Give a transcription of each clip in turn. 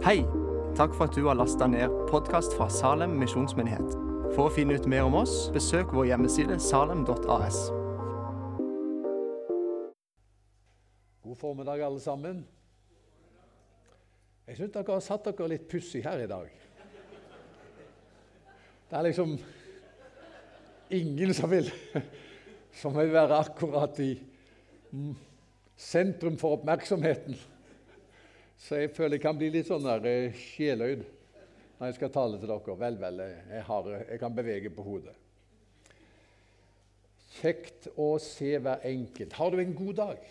Hei! Takk for at du har lasta ned podkast fra Salem misjonsmyndighet. For å finne ut mer om oss, besøk vår hjemmeside salem.as. God formiddag, alle sammen. Jeg syns dere har satt dere litt pussig her i dag. Det er liksom ingen som vil, som vil være akkurat i sentrum for oppmerksomheten. Så jeg føler jeg kan bli litt sånn der eh, sjeløyd når jeg skal tale til dere. Vel, vel, jeg, har, jeg kan bevege på hodet. Kjekt å se hver enkelt. Har du en god dag?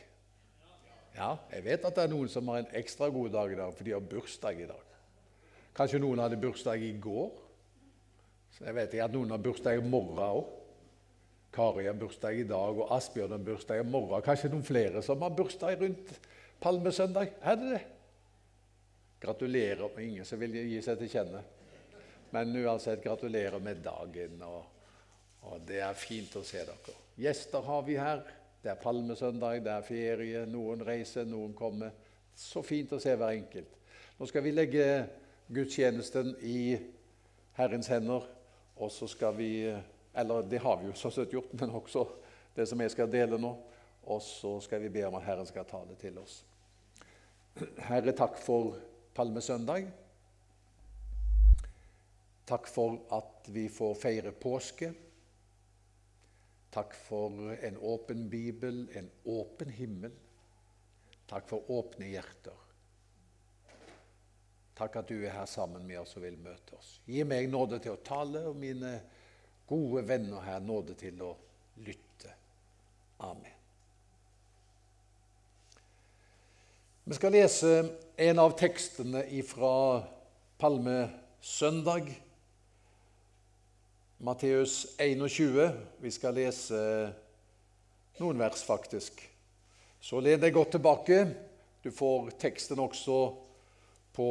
Ja, jeg vet at det er noen som har en ekstra god dag i dag, for de har bursdag i dag. Kanskje noen hadde bursdag i går? Så jeg vet ikke at noen har bursdag i morgen òg. Kari har bursdag i dag, og Asbjørn har bursdag i morgen. Kanskje noen flere som har bursdag rundt palmesøndag? Er det det? Gratulerer med ingen som vil gi seg til kjenne. Men uansett, gratulerer med dagen. Og, og, det er fint å se dere. Gjester har vi her. Det er palmesøndag, det er ferie. Noen reiser, noen kommer. Så fint å se hver enkelt. Nå skal vi legge gudstjenesten i Herrens hender, og så skal vi Eller det har vi jo så søtt gjort, men også det som jeg skal dele nå. Og så skal vi be om at Herren skal tale til oss. Herre, takk for palmesøndag. Takk for at vi får feire påske. Takk for en åpen bibel, en åpen himmel. Takk for åpne hjerter. Takk at du er her sammen med oss og vil møte oss. Gi meg nåde til å tale, og mine gode venner her nåde til å lytte. Amen. Vi skal lese en av tekstene fra Palmesøndag, Matteus 21. Vi skal lese noen vers, faktisk. Så len deg godt tilbake. Du får teksten også på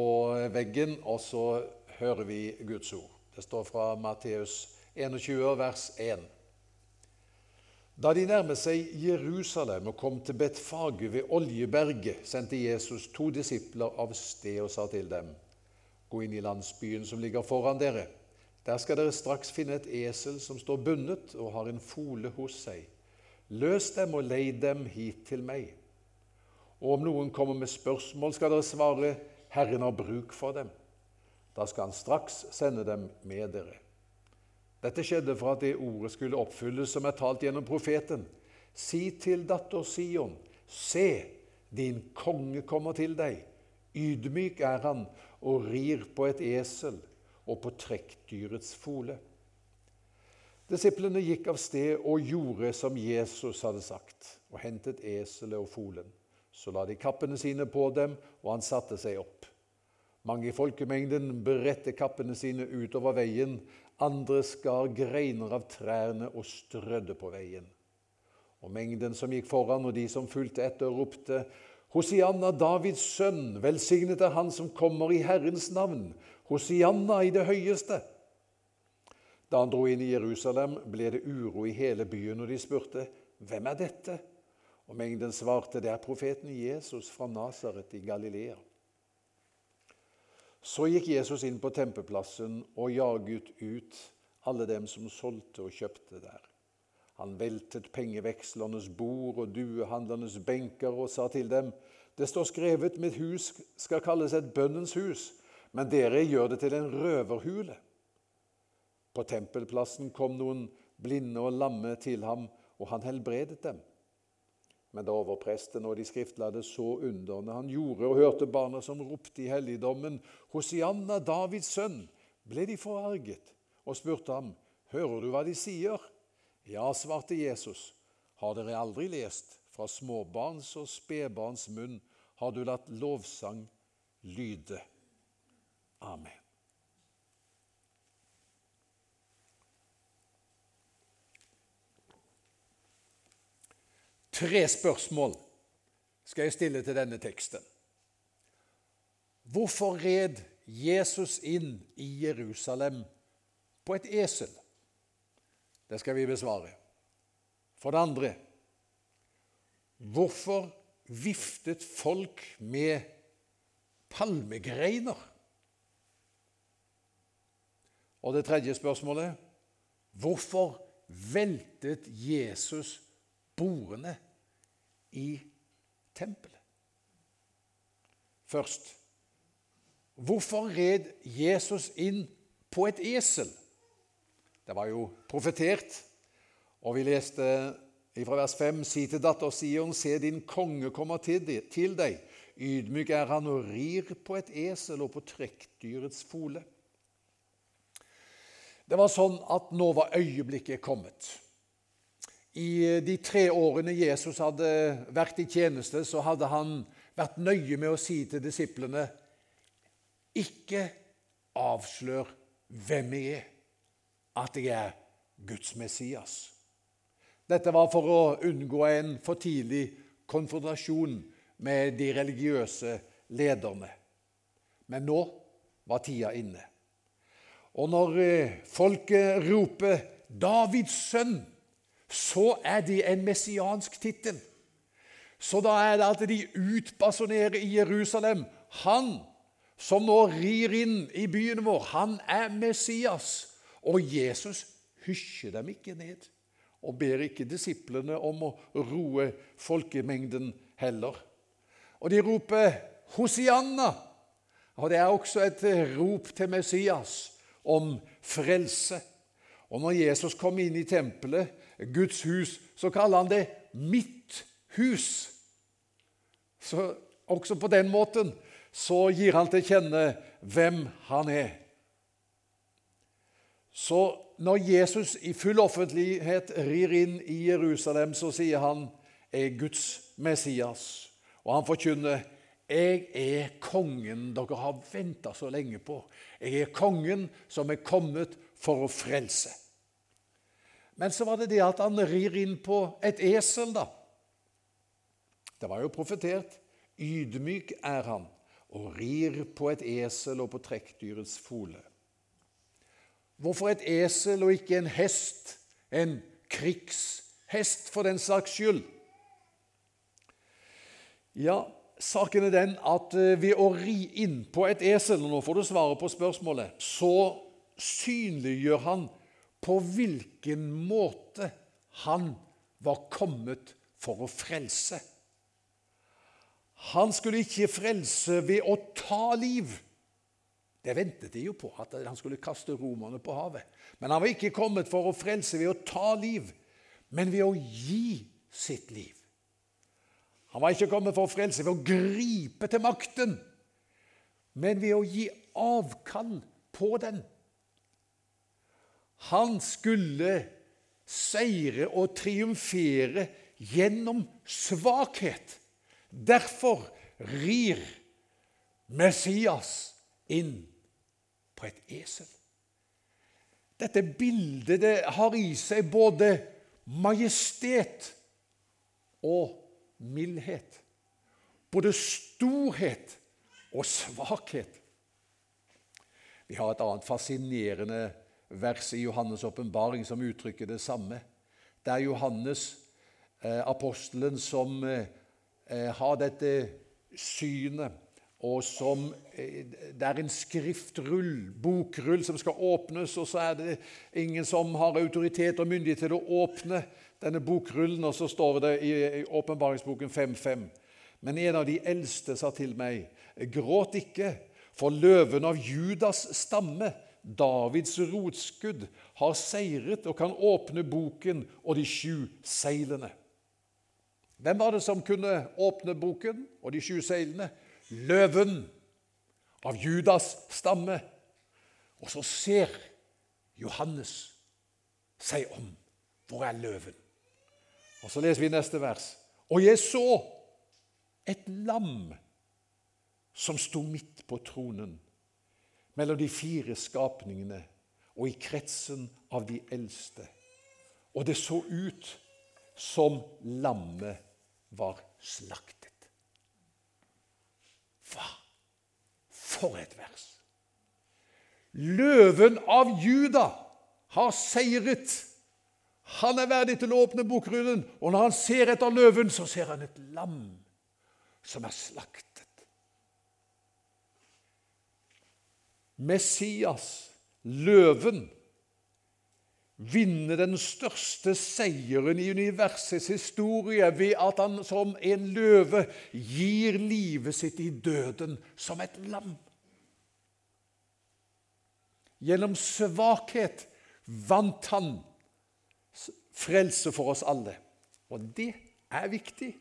veggen, og så hører vi Guds ord. Det står fra Matteus 21, vers 1. Da de nærmet seg Jerusalem og kom til Betfage ved Oljeberget, sendte Jesus to disipler av sted og sa til dem.: Gå inn i landsbyen som ligger foran dere. Der skal dere straks finne et esel som står bundet og har en fole hos seg. Løs dem og lei dem hit til meg. Og om noen kommer med spørsmål, skal dere svare, Herren har bruk for dem. Da skal han straks sende dem med dere. Dette skjedde for at det ordet skulle oppfylles som er talt gjennom profeten. Si til datter Sion, se, din konge kommer til deg. Ydmyk er han og rir på et esel og på trekkdyrets fole. Disiplene gikk av sted og gjorde som Jesus hadde sagt, og hentet eselet og folen. Så la de kappene sine på dem, og han satte seg opp. Mange i folkemengden beredte kappene sine utover veien, andre skar greiner av trærne og strødde på veien. Og mengden som gikk foran, og de som fulgte etter, ropte:" Hosianna, Davids sønn, velsignet er Han som kommer i Herrens navn. Hosianna i det høyeste. Da han dro inn i Jerusalem, ble det uro i hele byen, og de spurte, 'Hvem er dette?' Og mengden svarte, 'Det er profeten Jesus fra Nasaret i Galilea'. Så gikk Jesus inn på tempeplassen og jaget ut alle dem som solgte og kjøpte der. Han veltet pengevekslernes bord og duehandlernes benker og sa til dem:" Det står skrevet, mitt hus skal kalles et bønnens hus, men dere gjør det til en røverhule. På tempelplassen kom noen blinde og lamme til ham, og han helbredet dem. Men da overpresten og de skriftlærde så underne han gjorde, og hørte barna som ropte i helligdommen, Hosianna, Davids sønn, ble de forarget og spurte ham, Hører du hva de sier? Ja, svarte Jesus, har dere aldri lest, fra småbarns og spedbarns munn har du latt lovsang lyde. Amen. Tre spørsmål skal jeg stille til denne teksten. Hvorfor red Jesus inn i Jerusalem på et esel? Det skal vi besvare. For det andre Hvorfor viftet folk med palmegreiner. Og det tredje spørsmålet hvorfor veltet Jesus bordene i tempelet? Først hvorfor red Jesus inn på et esel? Det var jo profetert, og vi leste fra vers 5.: Si til datter Sion, se din konge kommer til deg. Ydmyk er han og rir på et esel og på trekkdyrets fole. Det var sånn at nå var øyeblikket kommet. I de tre årene Jesus hadde vært i tjeneste, så hadde han vært nøye med å si til disiplene ikke avslør hvem jeg er, at jeg er Guds Messias. Dette var for å unngå en for tidlig konfrontasjon med de religiøse lederne. Men nå var tida inne. Og når eh, folket roper 'Davids sønn', så er det en messiansk tittel. Så da er det at de utbasonerer i Jerusalem Han som nå rir inn i byen vår, han er Messias. Og Jesus hysjer dem ikke ned og ber ikke disiplene om å roe folkemengden heller. Og de roper Hosianna. Og det er også et rop til Messias om frelse. Og når Jesus kom inn i tempelet, Guds hus, så kaller han det mitt hus. Så også på den måten så gir han til kjenne hvem han er. Så når Jesus i full offentlighet rir inn i Jerusalem, så sier han er Guds Messias. Og han forkynner 'Jeg er kongen dere har venta så lenge på'. Jeg er kongen som er kommet for å frelse. Men så var det det at han rir inn på et esel, da. Det var jo profetert. Ydmyk er han og rir på et esel og på trekkdyrets fole. Hvorfor et esel og ikke en hest, en krigshest for den saks skyld? Ja, Saken er den at eh, ved å ri inn på et esel, og nå får du svaret på spørsmålet, så synliggjør han på hvilken måte han var kommet for å frelse. Han skulle ikke frelse ved å ta liv. Det ventet de jo på, at han skulle kaste romerne på havet. Men han var ikke kommet for å frelse ved å ta liv, men ved å gi sitt liv. Han var ikke kommet for å frelse ved å gripe til makten, men ved å gi avkall på den. Han skulle seire og triumfere gjennom svakhet. Derfor rir Messias inn på et esel. Dette bildet det har i seg både majestet og mildhet. Både storhet og svakhet. Vi har et annet fascinerende vers i Johannes' åpenbaring som uttrykker det samme. Det er Johannes, eh, apostelen, som eh, eh har dette synet, og som eh, Det er en skriftrull, bokrull, som skal åpnes, og så er det ingen som har autoritet og myndighet til å åpne denne bokrullen, og så står det i åpenbaringsboken 5.5.: Men en av de eldste sa til meg, gråt ikke, for løven av Judas stamme, Davids rotskudd, har seiret og kan åpne boken og de sju seilene. Hvem var det som kunne åpne boken og de sju seilene? Løven av Judas stamme. Og så ser Johannes seg om. Hvor er løven? Og Så leser vi neste vers. Og jeg så et lam som sto midt på tronen, mellom de fire skapningene og i kretsen av de eldste. Og det så ut som lammet var slaktet. Hva? For et vers! Løven av Juda har seiret. Han er verdig til å åpne bokrullen, og når han ser etter løven, så ser han et lam som er slaktet. Messias, løven, vinne den største seieren i universets historie ved at han som en løve gir livet sitt i døden som et lam. Gjennom svakhet vant han frelse for oss alle. Og det er viktig.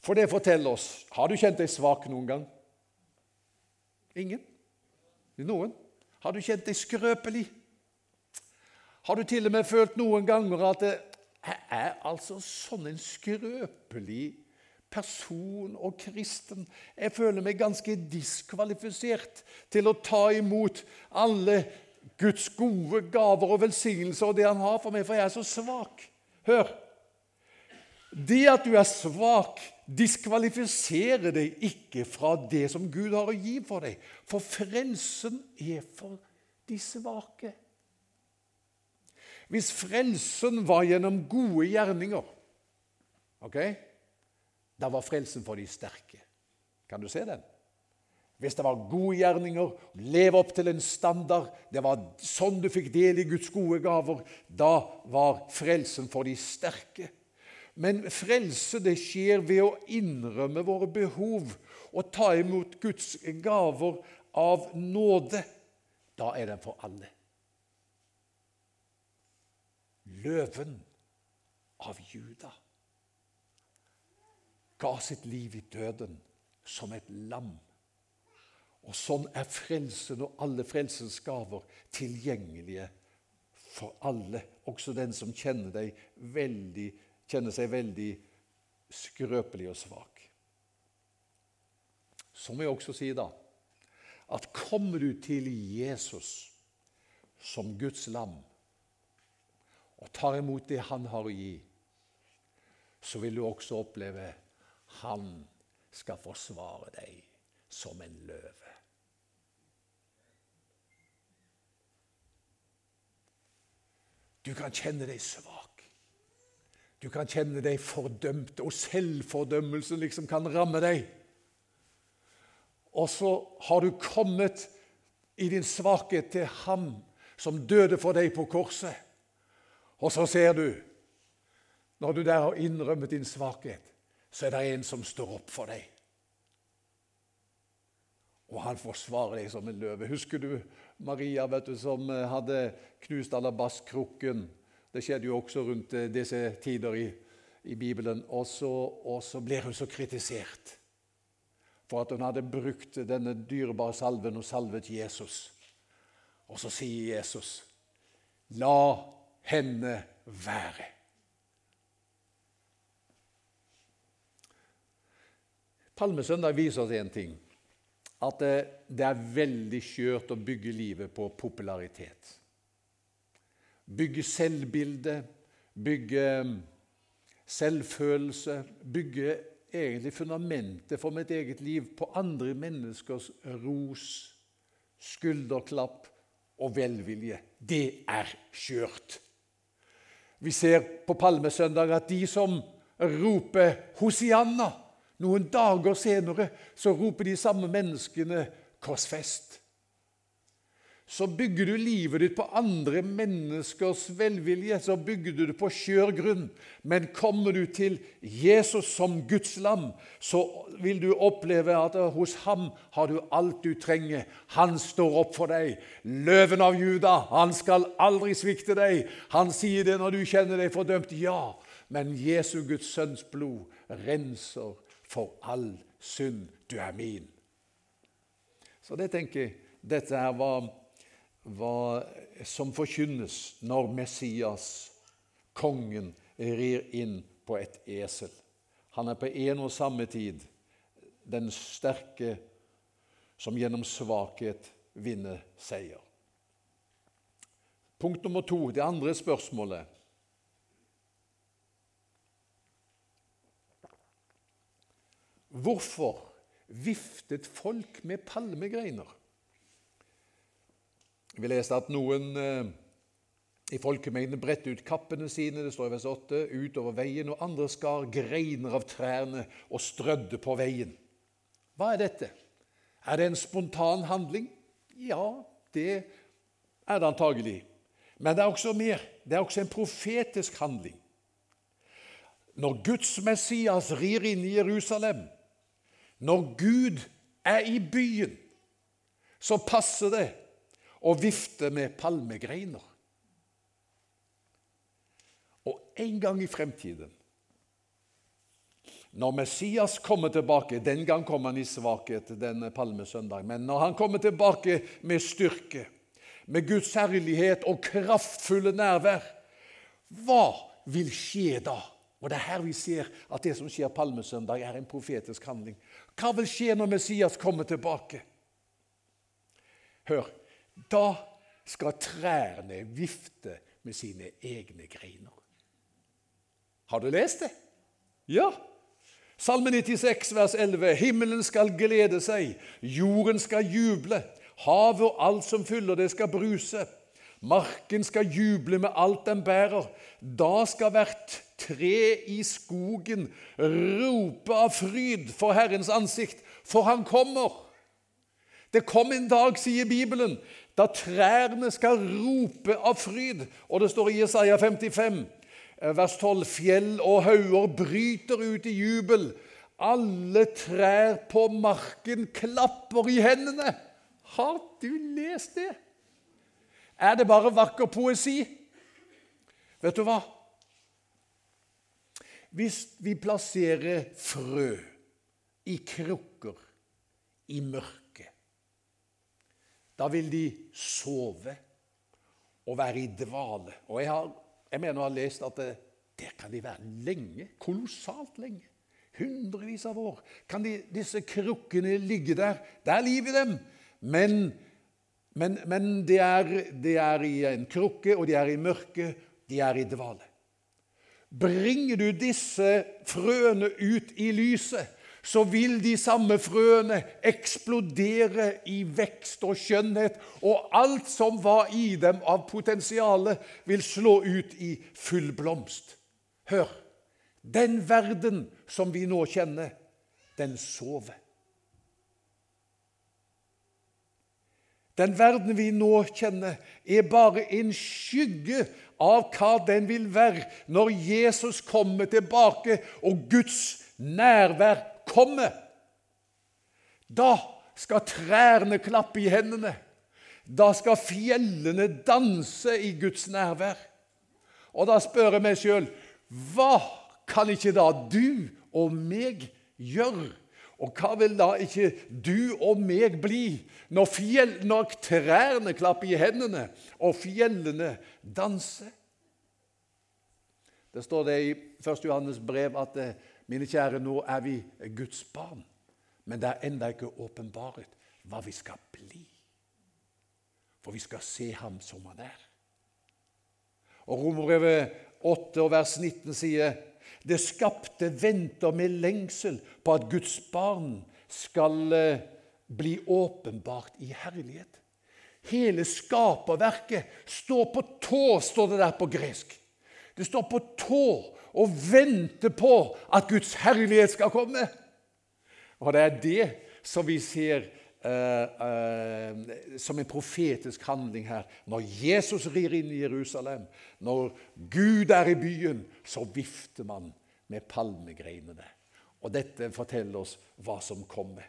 For det forteller oss Har du kjent deg svak noen gang? Ingen? Noen? Har du kjent deg skrøpelig? Har du til og med følt noen ganger at jeg er altså sånn en skrøpelig person og kristen? Jeg føler meg ganske diskvalifisert til å ta imot alle Guds gode gaver og velsignelser og det han har for meg, for jeg er så svak. Hør! Det at du er svak, diskvalifiserer deg ikke fra det som Gud har å gi for deg. For frelsen er for de svake. Hvis frelsen var gjennom gode gjerninger, ok, da var frelsen for de sterke. Kan du se den? Hvis det var gode gjerninger, leve opp til en standard, det var sånn du fikk del i Guds gode gaver, da var frelsen for de sterke. Men frelse det skjer ved å innrømme våre behov og ta imot Guds gaver av nåde. Da er den for alle løven av Juda, ga sitt liv i døden som et lam. Og sånn er frelsen og alle frelsens gaver tilgjengelige for alle, også den som kjenner, deg veldig, kjenner seg veldig skrøpelig og svak. Så må jeg også si da at kommer du til Jesus som Guds lam, og tar imot det han har å gi, så vil du også oppleve han skal forsvare deg som en løve. Du kan kjenne deg svak. Du kan kjenne deg fordømt, og selvfordømmelsen liksom kan ramme deg. Og så har du kommet i din svakhet til ham som døde for deg på korset. Og så ser du, når du der har innrømmet din svakhet, så er det en som står opp for deg. Og han forsvarer deg som en løve. Husker du Maria vet du, som eh, hadde knust alabastkrukken? Det skjedde jo også rundt eh, disse tider i, i Bibelen. Og så, og så blir hun så kritisert for at hun hadde brukt denne dyrebare salven og salvet Jesus. Og så sier Jesus, 'La henne være. Palmesøndag viser oss én ting. At det er veldig skjørt å bygge livet på popularitet. Bygge selvbilde, bygge selvfølelse, bygge egentlig fundamentet for mitt eget liv på andre menneskers ros, skulderklapp og velvilje. Det er skjørt. Vi ser på palmesøndag at de som roper 'Hosianna', noen dager senere så roper de samme menneskene 'Korsfest' så bygger du livet ditt på andre menneskers velvilje. Så bygger du det på skjør grunn. Men kommer du til Jesus som Guds lam, så vil du oppleve at hos ham har du alt du trenger. Han står opp for deg. Løven av Juda, han skal aldri svikte deg. Han sier det når du kjenner deg fordømt. Ja, men Jesu Guds sønns blod renser for all synd. Du er min. Så det tenker jeg, dette her var hva som forkynnes når Messias, kongen, rir inn på et esel. Han er på en og samme tid den sterke som gjennom svakhet vinner seier. Punkt nummer to, det andre spørsmålet. Hvorfor viftet folk med palmegreiner? Vi leste at noen eh, i folkemengden bredte ut kappene sine det står i vers 8, utover veien, og andre skar greiner av trærne og strødde på veien. Hva er dette? Er det en spontan handling? Ja, det er det antagelig. Men det er også mer. Det er også en profetisk handling. Når Guds Messias rir inn i Jerusalem, når Gud er i byen, så passer det å vifte med palmegreiner. Og en gang i fremtiden, når Messias kommer tilbake Den gang kom han i svakhet denne palmesøndag, men når han kommer tilbake med styrke, med Guds herlighet og kraftfulle nærvær, hva vil skje da? Og Det er her vi ser at det som skjer palmesøndag, er en profetisk handling. Hva vil skje når Messias kommer tilbake? Hør, da skal trærne vifte med sine egne greiner. Har du lest det? Ja. Salme 96, vers 11. Himmelen skal glede seg, jorden skal juble, havet og alt som fyller det, skal bruse. Marken skal juble med alt den bærer. Da skal hvert tre i skogen rope av fryd for Herrens ansikt, for han kommer. Det kom en dag, sier Bibelen, da trærne skal rope av fryd. Og det står i 55, eh, vers 12.: Fjell og hauger bryter ut i jubel. Alle trær på marken klapper i hendene. Har du lest det? Er det bare vakker poesi? Vet du hva? Hvis vi plasserer frø i krukker i mørket, da vil de sove og være i dvale. Og jeg, har, jeg mener å ha lest at det, der kan de være lenge. Kolossalt lenge. Hundrevis av år kan de, disse krukkene ligge der. Det er liv i dem. Men men, men de, er, de, er, i en krukke, og de er i mørket. De er i dvale. Bringer du disse frøene ut i lyset, så vil de samme frøene eksplodere i vekst og skjønnhet, og alt som var i dem av potensial, vil slå ut i full blomst. Hør! Den verden som vi nå kjenner, den sover. Den verden vi nå kjenner, er bare en skygge av hva den vil være når Jesus kommer tilbake og Guds nærvær kommer. Da skal trærne klappe i hendene. Da skal fjellene danse i Guds nærvær. Og da spør jeg meg sjøl hva kan ikke da du og meg gjøre og hva vil da ikke du og meg bli når, fjell, når trærne klapper i hendene og fjellene danser? Det står det i 1. Johannes brev at eh, mine kjære, nå er vi Guds barn. Men det er ennå ikke åpenbart hva vi skal bli. For vi skal se ham som han er. Og Romerbrevet 8 og vers 19 sier det skapte venter med lengsel på at Guds barn skal eh, bli åpenbart i herlighet. Hele skaperverket står på tå, står det der på gresk. Det står på tå og venter på at Guds herlighet skal komme. Og det er det som vi ser Uh, uh, som en profetisk handling her. Når Jesus rir inn i Jerusalem, når Gud er i byen, så vifter man med palmegreinene. Og dette forteller oss hva som kommer.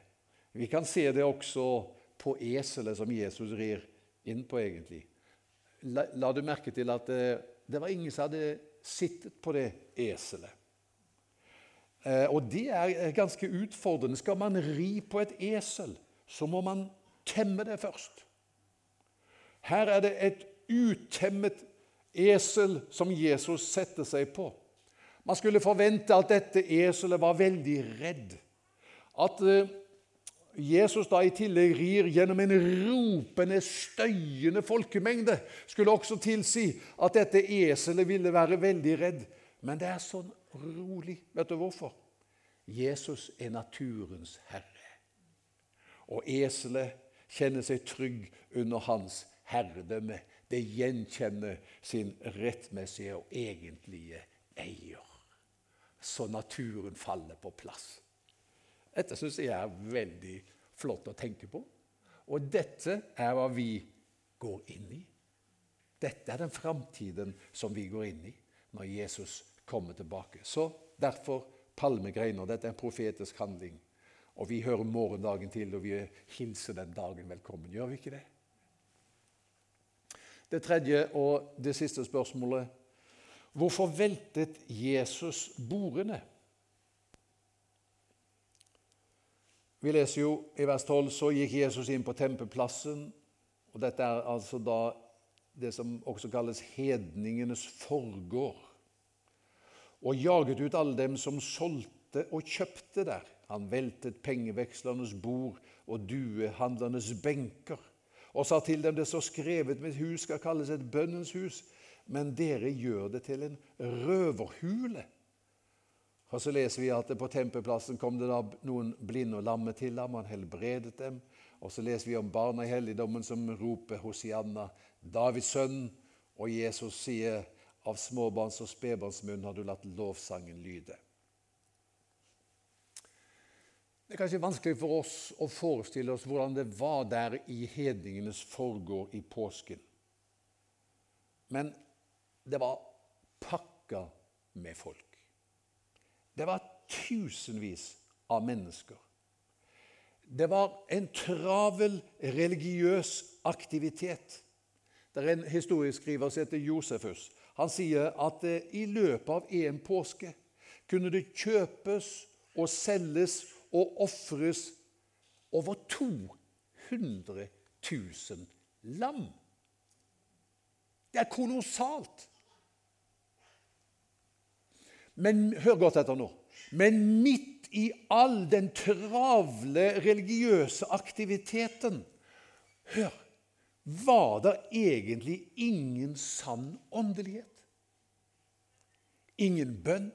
Vi kan se det også på eselet som Jesus rir inn på, egentlig. La, la du merke til at det, eh, det var ingen som hadde sittet på det eselet. Eh, og det er ganske utfordrende. Skal man ri på et esel, så må man temme det først. Her er det et utemmet esel som Jesus setter seg på. Man skulle forvente at dette eselet var veldig redd. At eh, Jesus da i tillegg rir gjennom en ropende, støyende folkemengde, skulle også tilsi at dette eselet ville være veldig redd. Men det er sånn rolig. Vet du hvorfor? Jesus er naturens herre. Og eselet kjenner seg trygg under hans herredømme. Det gjenkjenner sin rettmessige og egentlige eier så naturen faller på plass. Dette syns jeg er veldig flott å tenke på. Og dette er hva vi går inn i. Dette er den framtiden som vi går inn i når Jesus kommer tilbake. Så derfor palmegreiner. Dette er en profetisk handling. Og vi hører morgendagen til, og vi hilser den dagen velkommen. Gjør vi ikke det? Det tredje og det siste spørsmålet Hvorfor veltet Jesus bordene? Vi leser jo i vers 12 så gikk Jesus inn på tempelplassen. og Dette er altså da det som også kalles hedningenes forgård. Og jaget ut alle dem som solgte og kjøpte der. Han veltet pengevekslernes bord og duehandlernes benker og sa til dem det står skrevet mitt hus skal kalles et bønnens hus, men dere gjør det til en røverhule. Og Så leser vi at på tempelplassen kom det da noen blinde og lamme til ham, han helbredet dem. Og så leser vi om barna i helligdommen som roper Hosianna, Davids sønn. Og Jesus sier, av småbarns og spedbarns munn har du latt lovsangen lyde. Det er kanskje vanskelig for oss å forestille oss hvordan det var der i hedningenes forgård i påsken. Men det var pakka med folk. Det var tusenvis av mennesker. Det var en travel religiøs aktivitet. Det er en historieskriver som heter Josefus. Han sier at eh, i løpet av en påske kunne det kjøpes og selges og ofres over 200 000 lam. Det er kolossalt. Men hør godt etter nå. Men midt i all den travle religiøse aktiviteten Hør! Var det egentlig ingen sann åndelighet? Ingen bønn?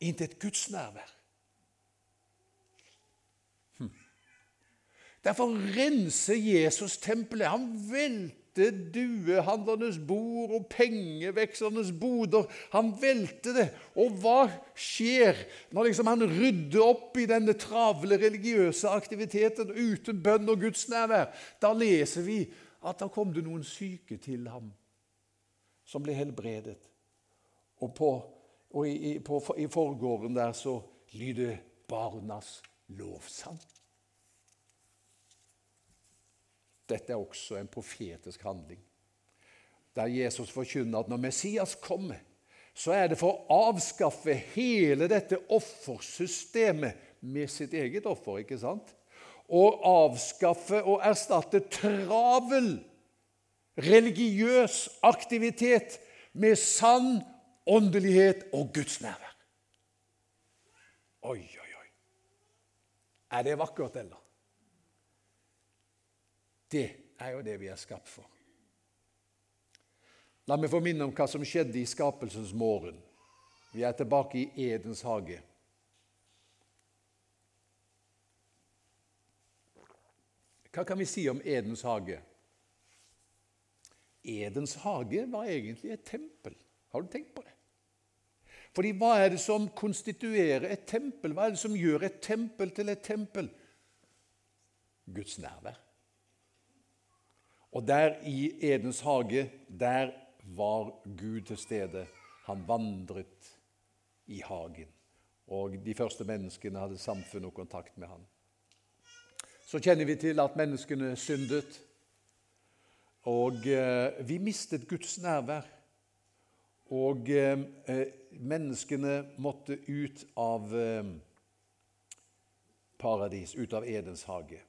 Intet gudsnærvær? Derfor renser Jesus tempelet. Han velter duehandlernes bord og pengevekslernes boder. Han velte det. Og hva skjer når liksom han rydder opp i denne travle religiøse aktiviteten uten bønn og gudsnærvær? Da leser vi at da kom det noen syke til ham som ble helbredet. Og, på, og i, på, i forgården der så lyder barnas lovsang. Dette er også en profetisk handling. Der Jesus forkynner at når Messias kommer, så er det for å avskaffe hele dette offersystemet med sitt eget offer. ikke sant? Og avskaffe og erstatte travel, religiøs aktivitet med sann åndelighet og gudsnærvær. Oi, oi, oi. Er det vakkert, eller? Det er jo det vi er skapt for. La meg få minne om hva som skjedde i skapelsens morgen. Vi er tilbake i Edens hage. Hva kan vi si om Edens hage? Edens hage var egentlig et tempel. Har du tenkt på det? Fordi hva er det som konstituerer et tempel? Hva er det som gjør et tempel til et tempel? Guds nærvær. Og der i Edens hage, der var Gud til stede. Han vandret i hagen. Og de første menneskene hadde samfunn og kontakt med ham. Så kjenner vi til at menneskene syndet. Og eh, vi mistet Guds nærvær. Og eh, eh menneskene måtte ut av eh, paradis, ut av Edens hage.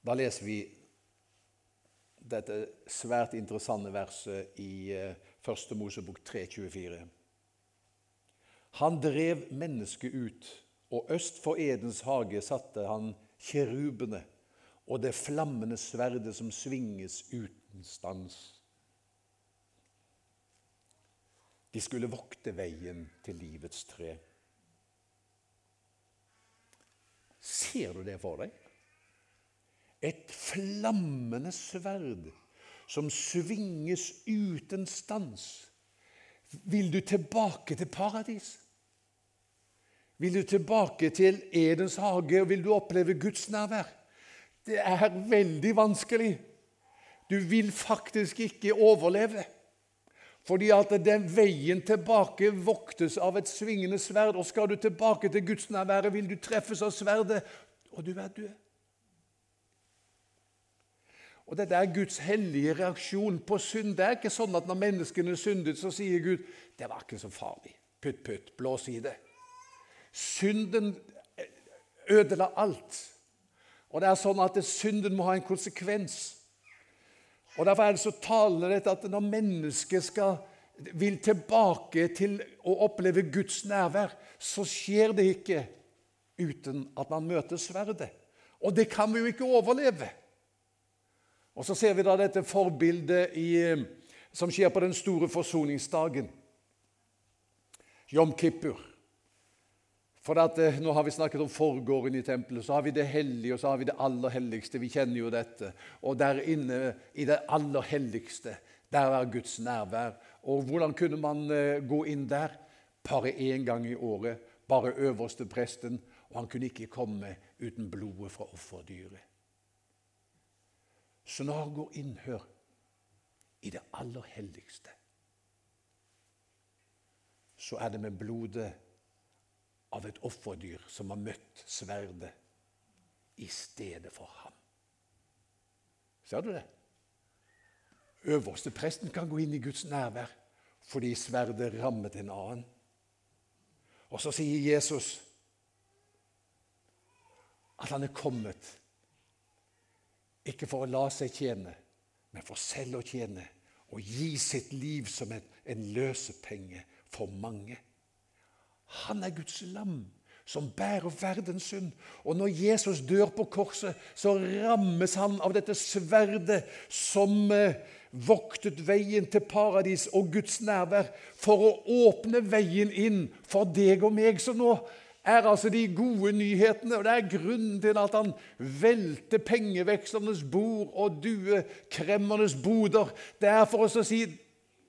Da leser vi dette svært interessante verset i 1. Eh, Mosebok 3,24. Han drev mennesket ut, og øst for Edens hage satte han kjerubene og det flammende sverdet som svinges uten stans. De skulle vokte veien til livets tre. Ser du det for deg? Et flammende sverd som svinges uten stans. Vil du tilbake til paradis? Vil du tilbake til Edens hage, og vil du oppleve Guds nærvær? Det er veldig vanskelig. Du vil faktisk ikke overleve. Fordi at den veien tilbake voktes av et svingende sverd. Og skal du tilbake til Guds nærvære, vil du treffes av sverdet, og du er død. Og Dette er Guds hellige reaksjon på synd. Det er ikke sånn at når menneskene syndet, så sier Gud det var ikke så farlig. Putt, putt, blås i det. Synden ødela alt. Og det er sånn at synden må ha en konsekvens. Og Derfor er det så talende at når mennesket skal, vil tilbake til å oppleve Guds nærvær, så skjer det ikke uten at man møter sverdet. Og det kan vi jo ikke overleve. Og Så ser vi da dette forbildet i, som skjer på den store forsoningsdagen. Jom Kippur. For at, eh, Nå har vi snakket om forgården i tempelet, så har vi det hellige og så har vi det aller helligste. Vi kjenner jo dette. Og der inne i det aller helligste, der er Guds nærvær. Og hvordan kunne man eh, gå inn der? Bare én gang i året. Bare øverste presten. Og han kunne ikke komme uten blodet fra offerdyret. Han går inn, hør, i det aller helligste, så er det med blodet av et offerdyr som har møtt sverdet i stedet for ham. Ser du det? Øverste presten kan gå inn i Guds nærvær fordi sverdet rammet en annen. Og så sier Jesus at han er kommet ikke for å la seg tjene, men for selv å tjene og gi sitt liv som en, en løsepenge for mange. Han er Guds lam som bærer verdens synd. Og når Jesus dør på korset, så rammes han av dette sverdet som eh, voktet veien til paradis og Guds nærvær for å åpne veien inn for deg og meg. Så nå er altså de gode nyhetene, og det er grunnen til at han velter pengevekslernes bord og duekremmernes boder. Det er for oss å si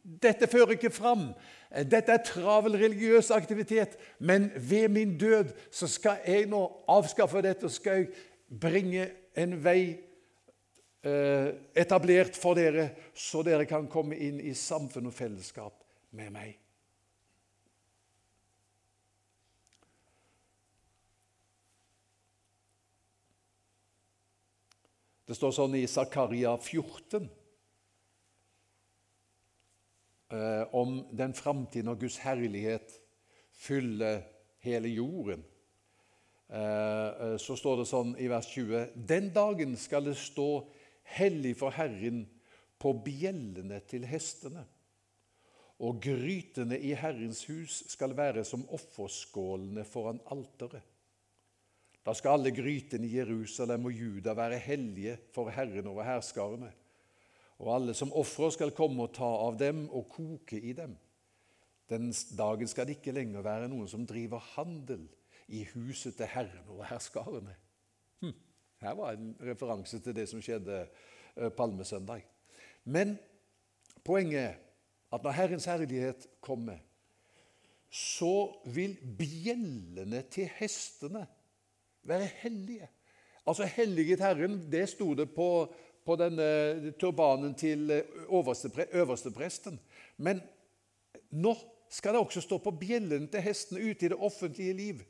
dette fører ikke fram. Dette er travel religiøs aktivitet, men ved min død så skal jeg nå avskaffe dette og skal jeg bringe en vei eh, etablert for dere, så dere kan komme inn i samfunn og fellesskap med meg. Det står sånn i Zakaria 14 eh, om den framtid når Guds herlighet fyller hele jorden. Eh, eh, så står det sånn i vers 20.: Den dagen skal det stå hellig for Herren på bjellene til hestene. Og grytene i Herrens hus skal være som offerskålene foran alteret. Da skal alle grytene i Jerusalem og Juda være hellige for Herren over herskarene og alle som ofrer, skal komme og ta av dem og koke i dem. Den dagen skal det ikke lenger være noen som driver handel i huset til Herren over herskarene. Hm. Her var en referanse til det som skjedde eh, palmesøndag. Men poenget er at når Herrens herlighet kommer, så vil bjellene til hestene være hellige. Altså helliget Herren, det sto det på på denne turbanen til øverste, øverstepresten. Men nå skal det også stå på bjellen til hestene ute i det offentlige liv.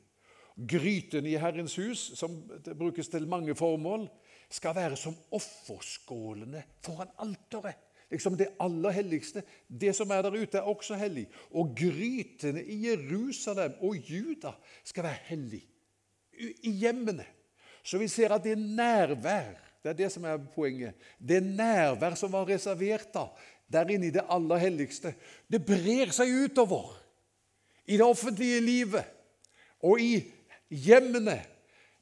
Gryten i Herrens hus, som brukes til mange formål, skal være som offerskålene foran alteret. Liksom det aller helligste. Det som er der ute, er også hellig. Og grytene i Jerusalem og Juda skal være hellig. I hjemmene. Så vi ser at det er nærvær det er det som er poenget. Det nærvær som var reservert da, der inne i det aller helligste, det brer seg utover i det offentlige livet og i hjemmene.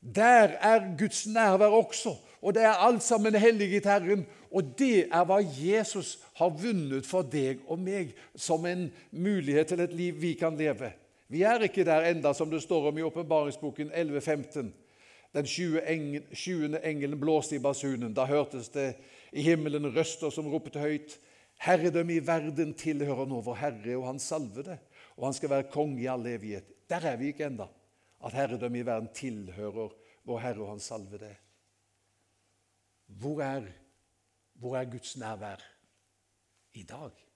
Der er Guds nærvær også, og det er alt sammen helliget Herren. Og det er hva Jesus har vunnet for deg og meg som en mulighet til et liv vi kan leve. Vi er ikke der enda, som det står om i åpenbaringsboken 11.15. Den sjuende engelen blåste i basunen. Da hørtes det i himmelen røster som ropte høyt. Herredøm i verden tilhører nå vår Herre, og han salvede, og han skal være konge i all evighet. Der er vi ikke enda, at Herredøm i verden tilhører vår Herre og Hans salvede. Hvor er, hvor er Guds nærvær i dag?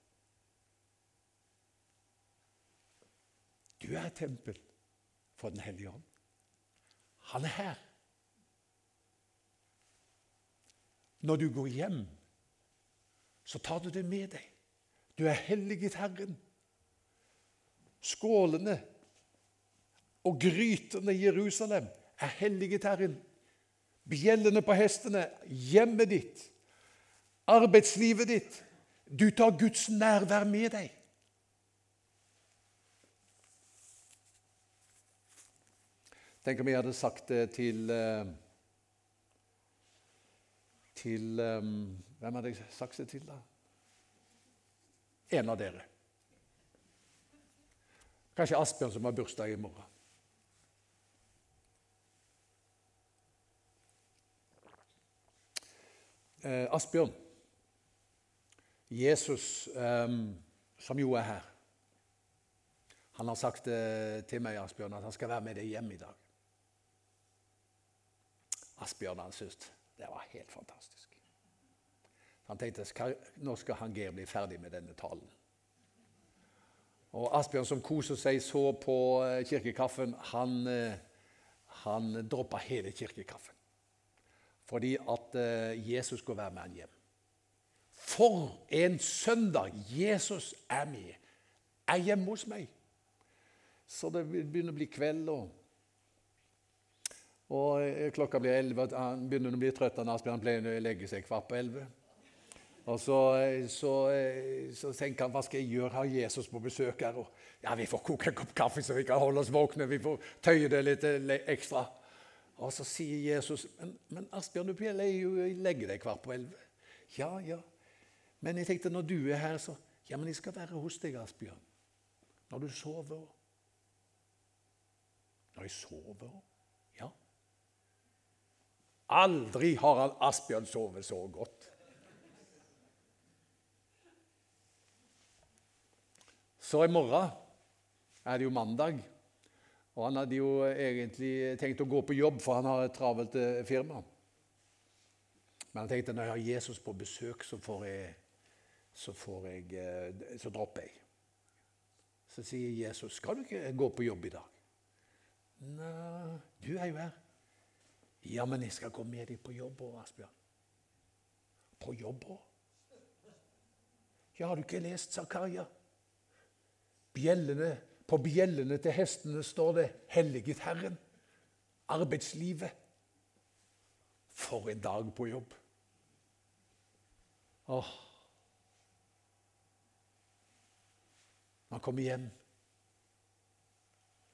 Du er et tempel for Den hellige ånd. Han er her. Når du går hjem, så tar du det med deg. Du er helliget Herren. Skålene og grytene i Jerusalem er helliget Herren. Bjellene på hestene, hjemmet ditt, arbeidslivet ditt. Du tar Guds nærvær med deg. Tenk om jeg hadde sagt det til eh, Til eh, Hvem hadde jeg sagt det til, da? En av dere. Kanskje Asbjørn, som har bursdag i morgen. Eh, Asbjørn, Jesus, som jo er her, han har sagt til meg Asbjørn, at han skal være med deg hjem i dag. Asbjørn han syntes det var helt fantastisk. Han tenkte nå skal han Geir bli ferdig med denne talen. Og Asbjørn, som koser seg så på eh, kirkekaffen, han, eh, han droppa hele kirkekaffen. Fordi at eh, Jesus skulle være med han hjem. For en søndag! Jesus er med. Er hjemme hos meg. Så det begynner å bli kveld. og og eh, klokka blir elleve. Han begynner å bli trøtt. Han Asbjørn pleier å legge seg kvart på elleve. Og så, eh, så, eh, så, tenker han hva skal jeg gjøre? Har Jesus på besøk her? Og, ja, Vi får koke en kopp kaffe så vi kan holde oss våkne. Vi får tøye det litt ekstra. Og så sier Jesus Men, men Asbjørn, du pleier jo å legge deg kvart på elleve. Ja, ja. Men jeg tenkte når du er her, så Ja, men jeg skal være hos deg, Asbjørn. Når du sover. Når jeg sover. Aldri har han Asbjørn sovet så godt. Så i morgen er det jo mandag, og han hadde jo egentlig tenkt å gå på jobb, for han har et travelt eh, firma. Men han tenkte når jeg har Jesus på besøk, så, jeg, så, jeg, eh, så dropper jeg. Så sier Jesus, 'Skal du ikke gå på jobb i dag?' 'Nei, du er jo her.' Ja, men jeg skal gå med deg på jobb òg, Asbjørn. På jobb òg? Ja, har du ikke lest Zakaria? Bjellene, på bjellene til hestene står det 'Helliget Herren'. Arbeidslivet. For en dag på jobb. Åh. Når han kommer hjem,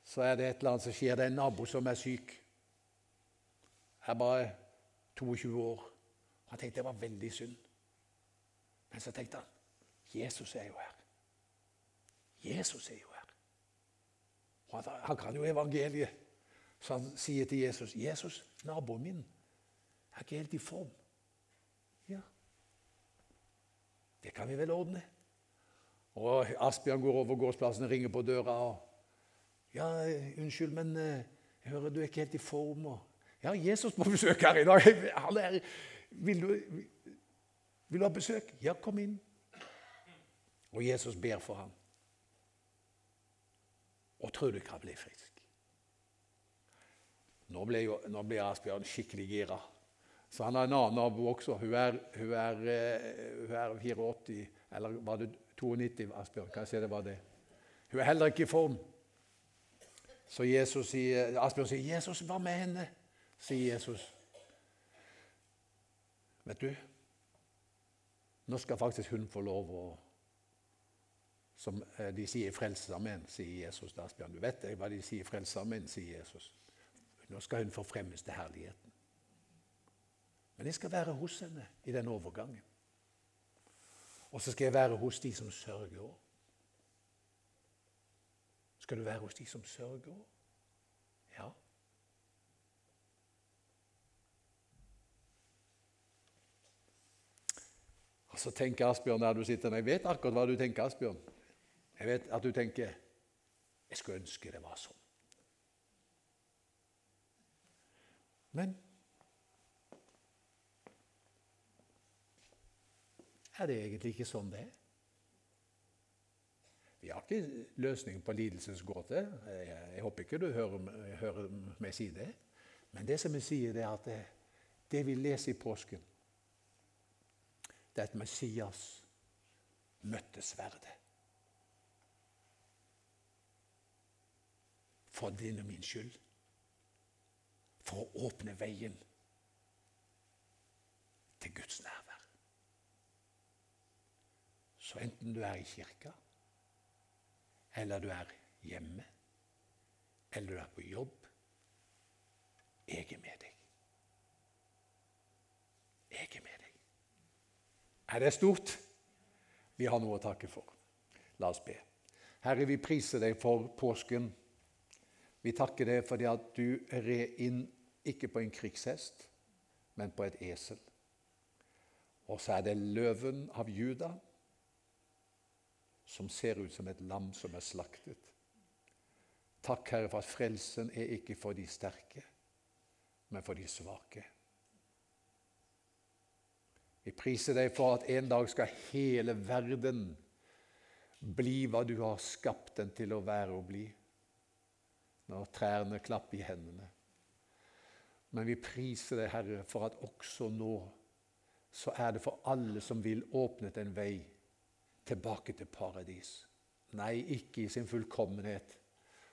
så er det et eller annet som skjer. Det er en nabo som er syk er bare 22 år. Han tenkte det var veldig synd. Men så tenkte han Jesus er jo her. Jesus er jo her. Og han, han kan jo evangeliet. Så han sier til Jesus 'Jesus, naboen min er ikke helt i form.' Ja, det kan vi vel ordne. Og Asbjørn går over gårdsplassen og ringer på døra. og 'Ja, unnskyld, men eh, jeg hører du er ikke helt i form.' Og ja, Jesus på besøk her i dag. Han er, vil, du, vil du ha besøk? Ja, kom inn. Og Jesus ber for ham. Og tror du ikke han blir frisk? Nå ble, jo, nå ble Asbjørn skikkelig gira. Så han har en annen nabo også. Hun er, hun er, eh, hun er 84, eller var det 92, Asbjørn? Kan jeg si det var det? Hun er heller ikke i form. Så Jesus sier, Asbjørn sier, 'Jesus, hva med henne?' Sier Jesus. Vet du, nå skal faktisk hun få lov å Som eh, de sier i Frelsesarmeen, sier Jesus til Asbjørn. Du vet hva de sier i Frelsesarmeen, sier Jesus. Nå skal hun forfremmes til herligheten. Men jeg skal være hos henne i den overgangen. Og så skal jeg være hos de som sørger òg. Skal du være hos de som sørger òg? Ja. Og så tenker Asbjørn der du sitter Jeg vet akkurat hva du tenker, Asbjørn. Jeg vet at du tenker Jeg skulle ønske det var sånn. Men er det egentlig ikke sånn det er? Vi har ikke løsning på lidelsens gåte. Jeg, håper ikke du hører, meg si det. Men det som jeg sier, det er at det, det vi leser i påsken, det er at Messias møtte sverdet. For din og min skyld. For å åpne veien til Guds nærvær. Så enten du er i kirka eller du er hjemme, eller du er på jobb. Jeg er med deg. Jeg er med deg. Er det stort? Vi har noe å takke for. La oss be. Herre, vi priser deg for påsken. Vi takker deg fordi at du red inn ikke på en krigshest, men på et esel. Og så er det løven av Juda som ser ut som et lam som er slaktet. Takk, Herre, for at frelsen er ikke for de sterke, men for de svake. Vi priser deg for at en dag skal hele verden bli hva du har skapt den til å være og bli, når trærne klapper i hendene. Men vi priser deg, Herre, for at også nå så er det for alle som vil åpnet en vei tilbake til paradis. Nei, ikke i sin fullkommenhet.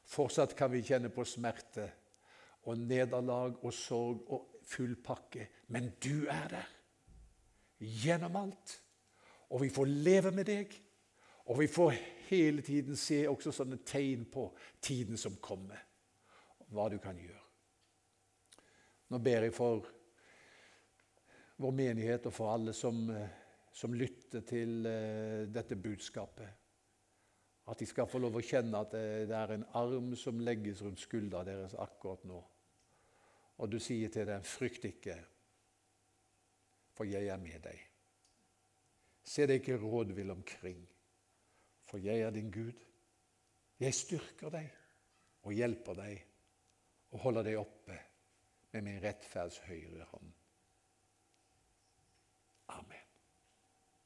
Fortsatt kan vi kjenne på smerte og nederlag og sorg og full pakke. Men du er der gjennom alt. Og vi får leve med deg. Og vi får hele tiden se også sånne tegn på tiden som kommer. Hva du kan gjøre. Nå ber jeg for vår menighet og for alle som eh, som lytter til eh, dette budskapet. At de skal få lov å kjenne at det er en arm som legges rundt skuldra deres akkurat nå. Og du sier til dem, 'Frykt ikke, for jeg er med deg'. Se deg ikke rådvill omkring, for jeg er din Gud. Jeg styrker deg og hjelper deg og holder deg oppe med min rettferds høyre hånd. Amen.